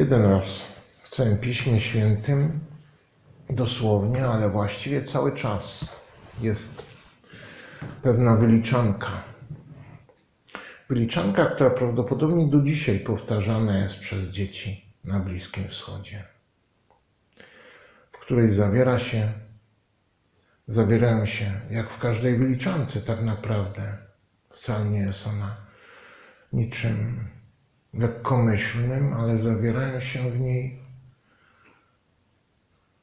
Jeden raz w całym Piśmie Świętym, dosłownie, ale właściwie cały czas jest pewna wyliczanka. Wyliczanka, która prawdopodobnie do dzisiaj powtarzana jest przez dzieci na Bliskim Wschodzie, w której zawiera się, zawierają się, jak w każdej wyliczance tak naprawdę, wcale nie jest ona niczym lekkomyślnym, ale zawierają się w niej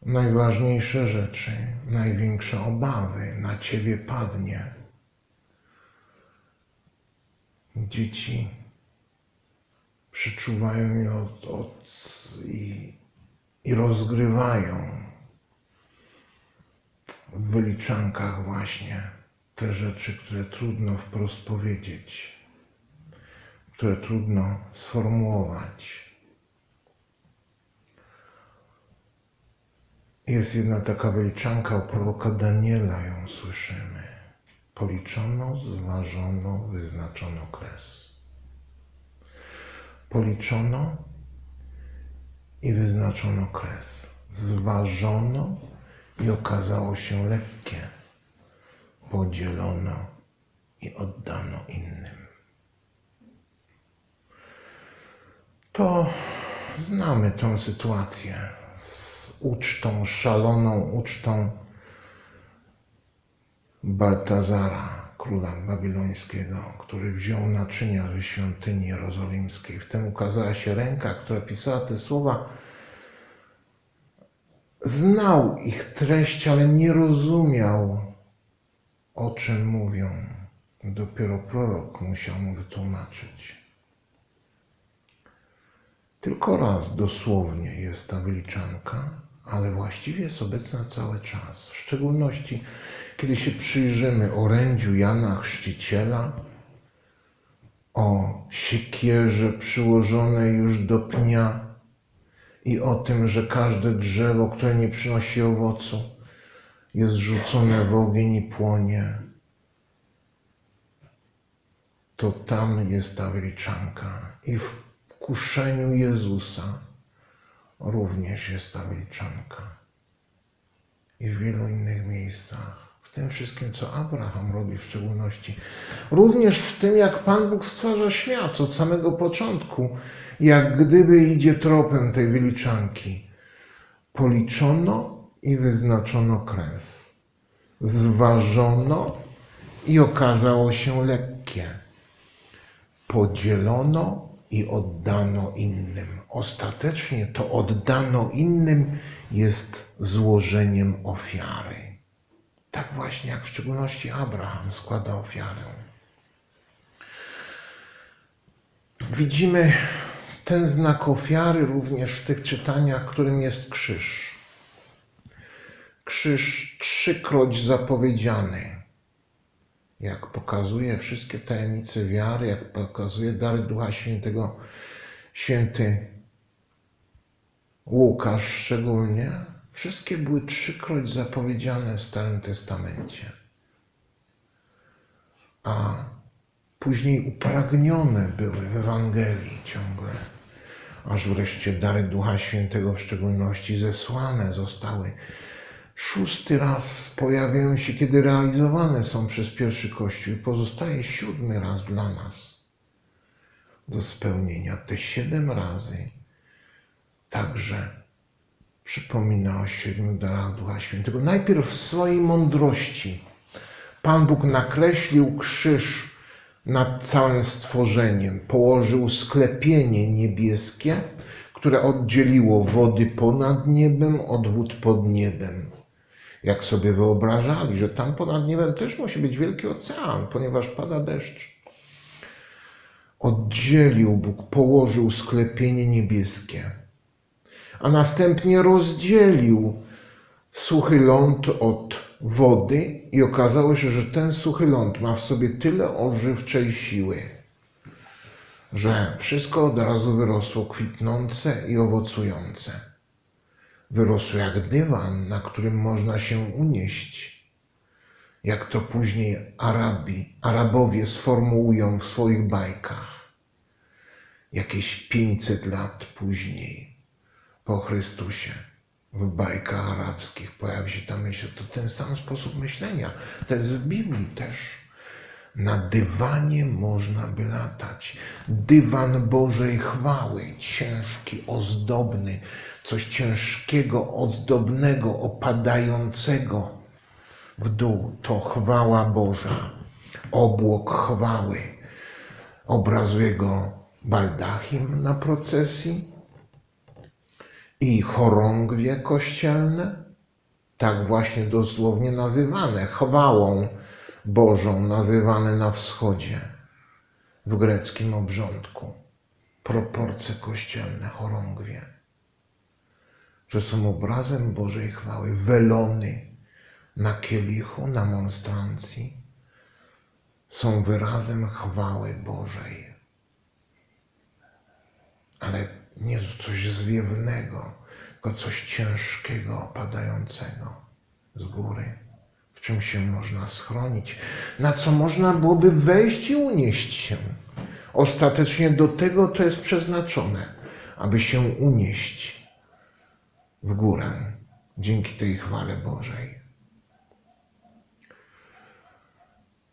najważniejsze rzeczy, największe obawy na ciebie padnie. Dzieci przeczuwają i, od, od, i, i rozgrywają w wyliczankach właśnie te rzeczy, które trudno wprost powiedzieć które trudno sformułować. Jest jedna taka wyliczanka u proroka Daniela, ją słyszymy. Policzono, zważono, wyznaczono kres. Policzono i wyznaczono kres. Zważono i okazało się lekkie. Podzielono i oddano innym. To znamy tę sytuację z ucztą, szaloną ucztą Baltazara, króla babilońskiego, który wziął naczynia ze świątyni jerozolimskiej. Wtem ukazała się ręka, która pisała te słowa. Znał ich treść, ale nie rozumiał, o czym mówią. Dopiero prorok musiał mu wytłumaczyć. Tylko raz dosłownie jest ta wyliczanka, ale właściwie jest obecna cały czas. W szczególności, kiedy się przyjrzymy orędziu Jana Chrzciciela, o siekierze przyłożonej już do pnia i o tym, że każde drzewo, które nie przynosi owocu, jest rzucone w ogień i płonie, to tam jest ta wyliczanka. I w kuszeniu Jezusa również jest ta wyliczanka. I w wielu innych miejscach. W tym wszystkim, co Abraham robi w szczególności. Również w tym, jak Pan Bóg stwarza świat od samego początku. Jak gdyby idzie tropem tej wyliczanki. Policzono i wyznaczono kres. Zważono i okazało się lekkie. Podzielono i oddano innym. Ostatecznie to oddano innym jest złożeniem ofiary. Tak właśnie jak w szczególności Abraham składa ofiarę. Widzimy ten znak ofiary również w tych czytaniach, którym jest krzyż. Krzyż trzykroć zapowiedziany jak pokazuje wszystkie tajemnice wiary, jak pokazuje dary Ducha Świętego, święty Łukasz szczególnie, wszystkie były trzykroć zapowiedziane w Starym Testamencie. A później upragnione były w Ewangelii ciągle, aż wreszcie dary Ducha Świętego w szczególności zesłane zostały szósty raz pojawiają się, kiedy realizowane są przez pierwszy Kościół pozostaje siódmy raz dla nas do spełnienia. Te siedem razy także przypomina o siedmiu darach Ducha Świętego. Najpierw w swojej mądrości Pan Bóg nakreślił krzyż nad całym stworzeniem, położył sklepienie niebieskie, które oddzieliło wody ponad niebem od wód pod niebem jak sobie wyobrażali, że tam ponad niebem też musi być wielki ocean, ponieważ pada deszcz. Oddzielił Bóg, położył sklepienie niebieskie, a następnie rozdzielił suchy ląd od wody i okazało się, że ten suchy ląd ma w sobie tyle ożywczej siły, że wszystko od razu wyrosło kwitnące i owocujące wyrosło jak dywan, na którym można się unieść. Jak to później Arabi, Arabowie sformułują w swoich bajkach. jakieś 500 lat później, po Chrystusie, w bajkach arabskich pojawi się ta myśl, to ten sam sposób myślenia. To jest w Biblii też. Na dywanie można by latać. Dywan Bożej chwały, ciężki, ozdobny, coś ciężkiego, ozdobnego, opadającego w dół. To chwała Boża, obłok chwały. Obrazuje go baldachim na procesji i chorągwie kościelne, tak właśnie dosłownie nazywane, chwałą Bożą nazywane na wschodzie, w greckim obrządku, proporcje kościelne, chorągwie, że są obrazem Bożej chwały, welony na kielichu, na monstrancji, są wyrazem chwały Bożej. Ale nie coś zwiewnego, tylko coś ciężkiego, opadającego z góry w czym się można schronić, na co można byłoby wejść i unieść się. Ostatecznie do tego to jest przeznaczone, aby się unieść w górę dzięki tej chwale Bożej.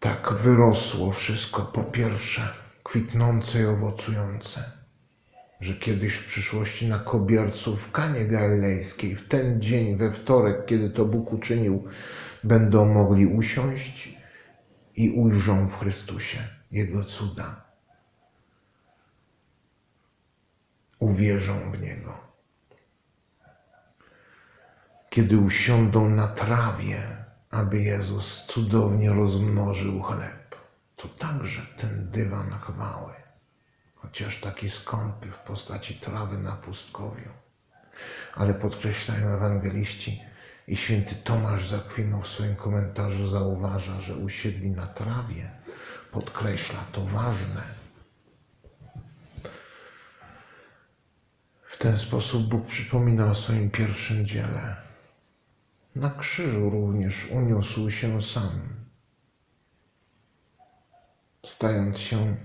Tak wyrosło wszystko, po pierwsze, kwitnące i owocujące, że kiedyś w przyszłości na kobiercu w Kanie Galilejskiej, w ten dzień, we wtorek, kiedy to Bóg uczynił będą mogli usiąść i ujrzą w Chrystusie Jego cuda. Uwierzą w Niego. Kiedy usiądą na trawie, aby Jezus cudownie rozmnożył chleb, to także ten dywan chwały, chociaż taki skąpy w postaci trawy na pustkowiu. Ale podkreślają ewangeliści, i święty Tomasz Zakwinu w swoim komentarzu zauważa, że usiedli na trawie, podkreśla to ważne. W ten sposób Bóg przypomina o swoim pierwszym dziele. Na krzyżu również uniósł się sam, stając się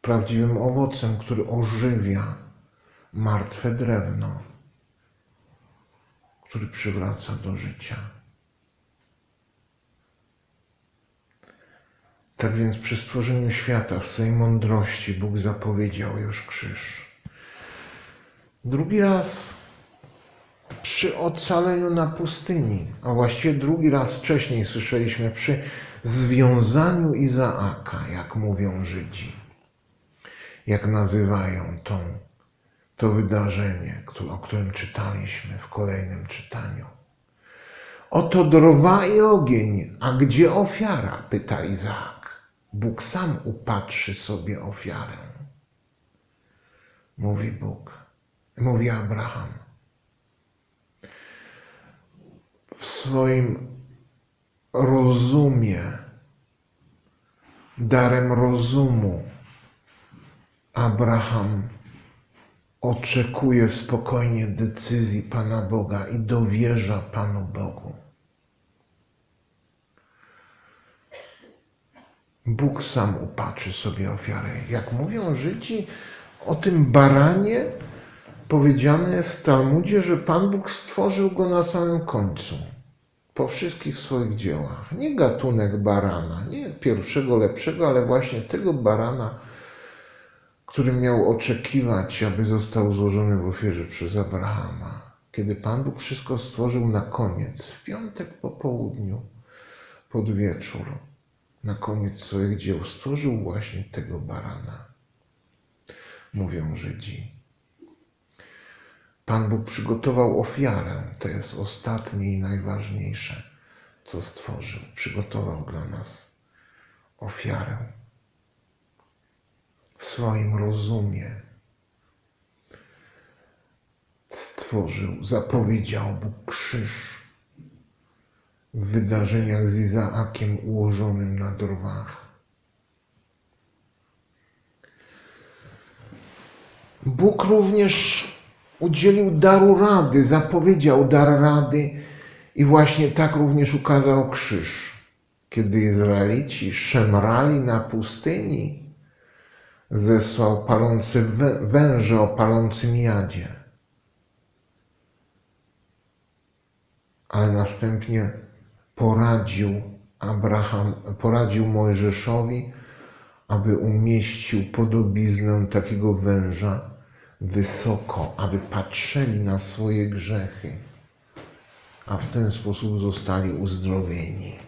prawdziwym owocem, który ożywia martwe drewno który przywraca do życia. Tak więc przy stworzeniu świata w swojej mądrości Bóg zapowiedział już krzyż. Drugi raz przy ocaleniu na pustyni, a właściwie drugi raz wcześniej słyszeliśmy przy związaniu Izaaka, jak mówią Żydzi, jak nazywają tą to wydarzenie, o którym czytaliśmy w kolejnym czytaniu. Oto drwa i ogień, a gdzie ofiara? pyta Izaak. Bóg sam upatrzy sobie ofiarę. Mówi Bóg, mówi Abraham. W swoim rozumie, darem rozumu, Abraham oczekuje spokojnie decyzji Pana Boga i dowierza Panu Bogu. Bóg sam upatrzy sobie ofiarę. Jak mówią Żydzi o tym baranie, powiedziane jest w Talmudzie, że Pan Bóg stworzył go na samym końcu, po wszystkich swoich dziełach. Nie gatunek barana, nie pierwszego lepszego, ale właśnie tego barana, który miał oczekiwać, aby został złożony w ofierze przez Abrahama. Kiedy Pan Bóg wszystko stworzył na koniec, w piątek po południu, pod wieczór, na koniec swoich dzieł, stworzył właśnie tego barana. Mówią Żydzi. Pan Bóg przygotował ofiarę, to jest ostatnie i najważniejsze, co stworzył. Przygotował dla nas ofiarę w swoim rozumie stworzył, zapowiedział Bóg krzyż w wydarzeniach z Izaakiem ułożonym na drwach. Bóg również udzielił daru rady, zapowiedział dar rady i właśnie tak również ukazał krzyż. Kiedy Izraelici szemrali na pustyni, zesłał palący wę- węże o palącym jadzie. Ale następnie poradził Abraham, poradził Mojżeszowi, aby umieścił podobiznę takiego węża wysoko, aby patrzyli na swoje grzechy, a w ten sposób zostali uzdrowieni.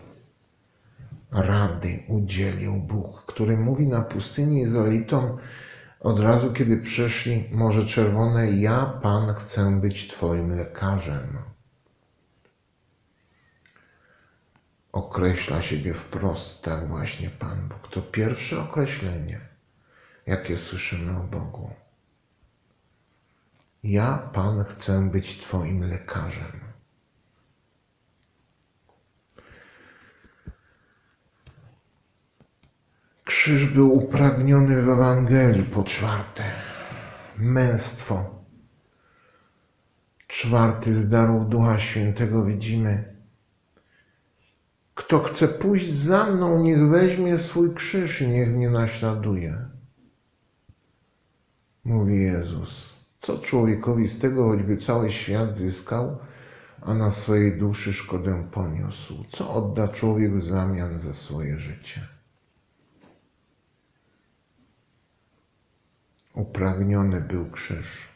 Rady udzielił Bóg, który mówi na pustyni Izraelitom od razu, kiedy przeszli Morze Czerwone: Ja, Pan, chcę być Twoim lekarzem. Określa siebie wprost, tak właśnie Pan Bóg. To pierwsze określenie, jakie słyszymy o Bogu. Ja, Pan, chcę być Twoim lekarzem. Krzyż był upragniony w Ewangelii po czwarte. Męstwo. Czwarty z darów Ducha Świętego widzimy. Kto chce pójść za mną, niech weźmie swój krzyż i niech mnie naśladuje. Mówi Jezus. Co człowiekowi z tego, choćby cały świat zyskał, a na swojej duszy szkodę poniósł? Co odda człowiek w zamian za swoje życie? Upragniony był krzyż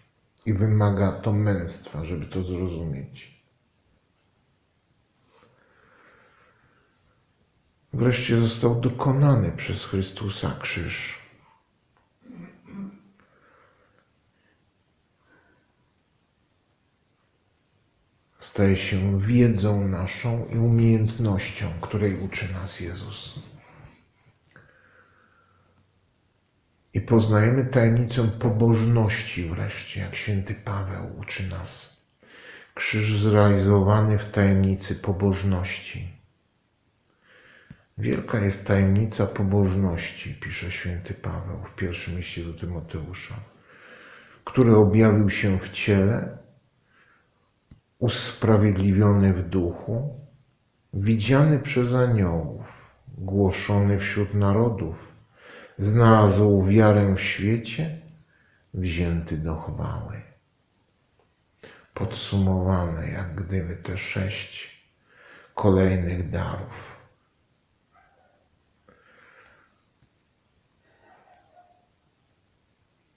i wymaga to męstwa, żeby to zrozumieć. Wreszcie został dokonany przez Chrystusa krzyż. Staje się wiedzą naszą i umiejętnością, której uczy nas Jezus. I poznajemy tajemnicę pobożności wreszcie, jak święty Paweł uczy nas. Krzyż zrealizowany w tajemnicy pobożności. Wielka jest tajemnica pobożności, pisze święty Paweł w pierwszym liście do Tymoteusza, który objawił się w ciele, usprawiedliwiony w duchu, widziany przez aniołów, głoszony wśród narodów, znalazł wiarę w świecie, wzięty do chwały. Podsumowane jak gdyby te sześć kolejnych darów.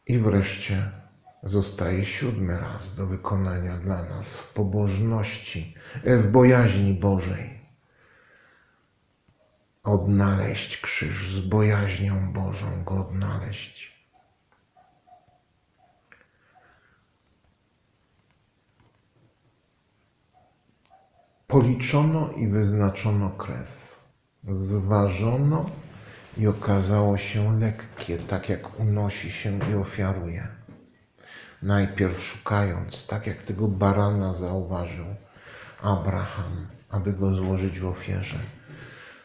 I wreszcie zostaje siódmy raz do wykonania dla nas w pobożności, w bojaźni Bożej. Odnaleźć krzyż z bojaźnią Bożą, go odnaleźć. Policzono i wyznaczono kres. Zważono i okazało się lekkie, tak jak unosi się i ofiaruje. Najpierw szukając, tak jak tego barana zauważył Abraham, aby go złożyć w ofierze.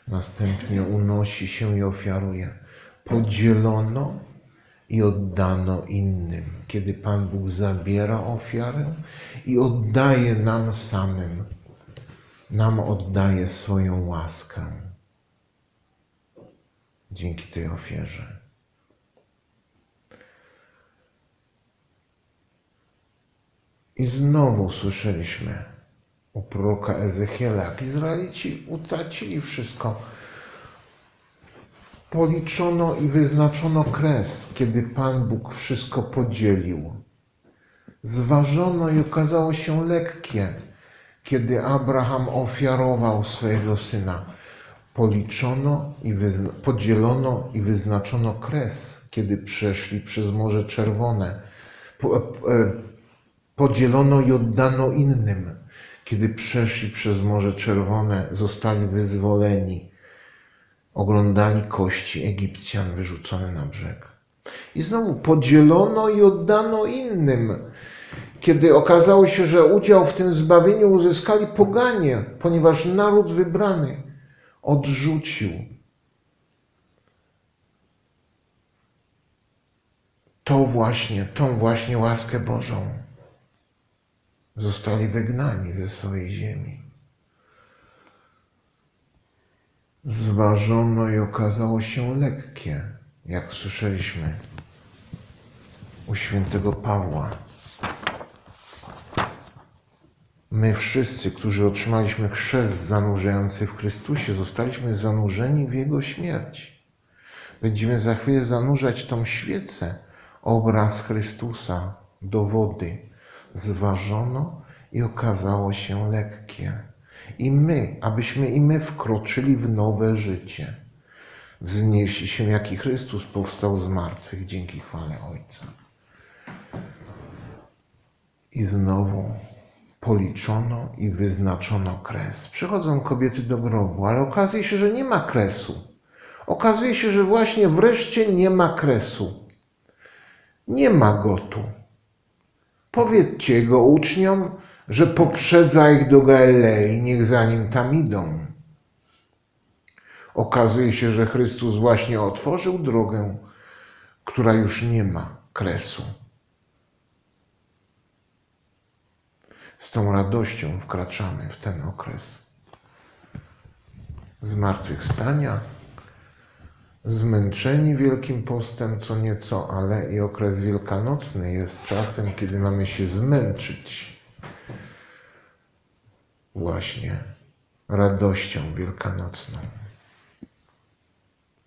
Następnie unosi się i ofiaruje. Podzielono i oddano innym, kiedy Pan Bóg zabiera ofiarę i oddaje nam samym, nam oddaje swoją łaskę dzięki tej ofierze. I znowu słyszeliśmy u proroka Ezechiela, jak Izraelici utracili wszystko. Policzono i wyznaczono kres, kiedy Pan Bóg wszystko podzielił. Zważono i okazało się lekkie, kiedy Abraham ofiarował swojego syna policzono i podzielono i wyznaczono kres, kiedy przeszli przez Morze Czerwone. E, podzielono i oddano innym, kiedy przeszli przez Morze Czerwone, zostali wyzwoleni. Oglądali kości Egipcjan wyrzucone na brzeg. I znowu podzielono i oddano innym, kiedy okazało się, że udział w tym zbawieniu uzyskali poganie, ponieważ naród wybrany odrzucił to właśnie, tą właśnie łaskę Bożą. Zostali wygnani ze swojej ziemi. Zważono i okazało się lekkie, jak słyszeliśmy u świętego Pawła, my wszyscy, którzy otrzymaliśmy chrzest zanurzający w Chrystusie, zostaliśmy zanurzeni w Jego śmierć. Będziemy za chwilę zanurzać tą świecę, obraz Chrystusa do wody. Zważono i okazało się lekkie. I my, abyśmy i my wkroczyli w nowe życie. Wznieśli się, jak i Chrystus powstał z martwych dzięki chwale Ojca. I znowu policzono i wyznaczono kres. Przychodzą kobiety do grobu, ale okazuje się, że nie ma kresu. Okazuje się, że właśnie wreszcie nie ma kresu. Nie ma go tu. Powiedzcie jego uczniom, że poprzedza ich do Galilei, niech za nim tam idą. Okazuje się, że Chrystus właśnie otworzył drogę, która już nie ma kresu. Z tą radością wkraczamy w ten okres zmartwychwstania, zmęczeni Wielkim Postem co nieco, ale i okres wielkanocny jest czasem, kiedy mamy się zmęczyć właśnie radością wielkanocną.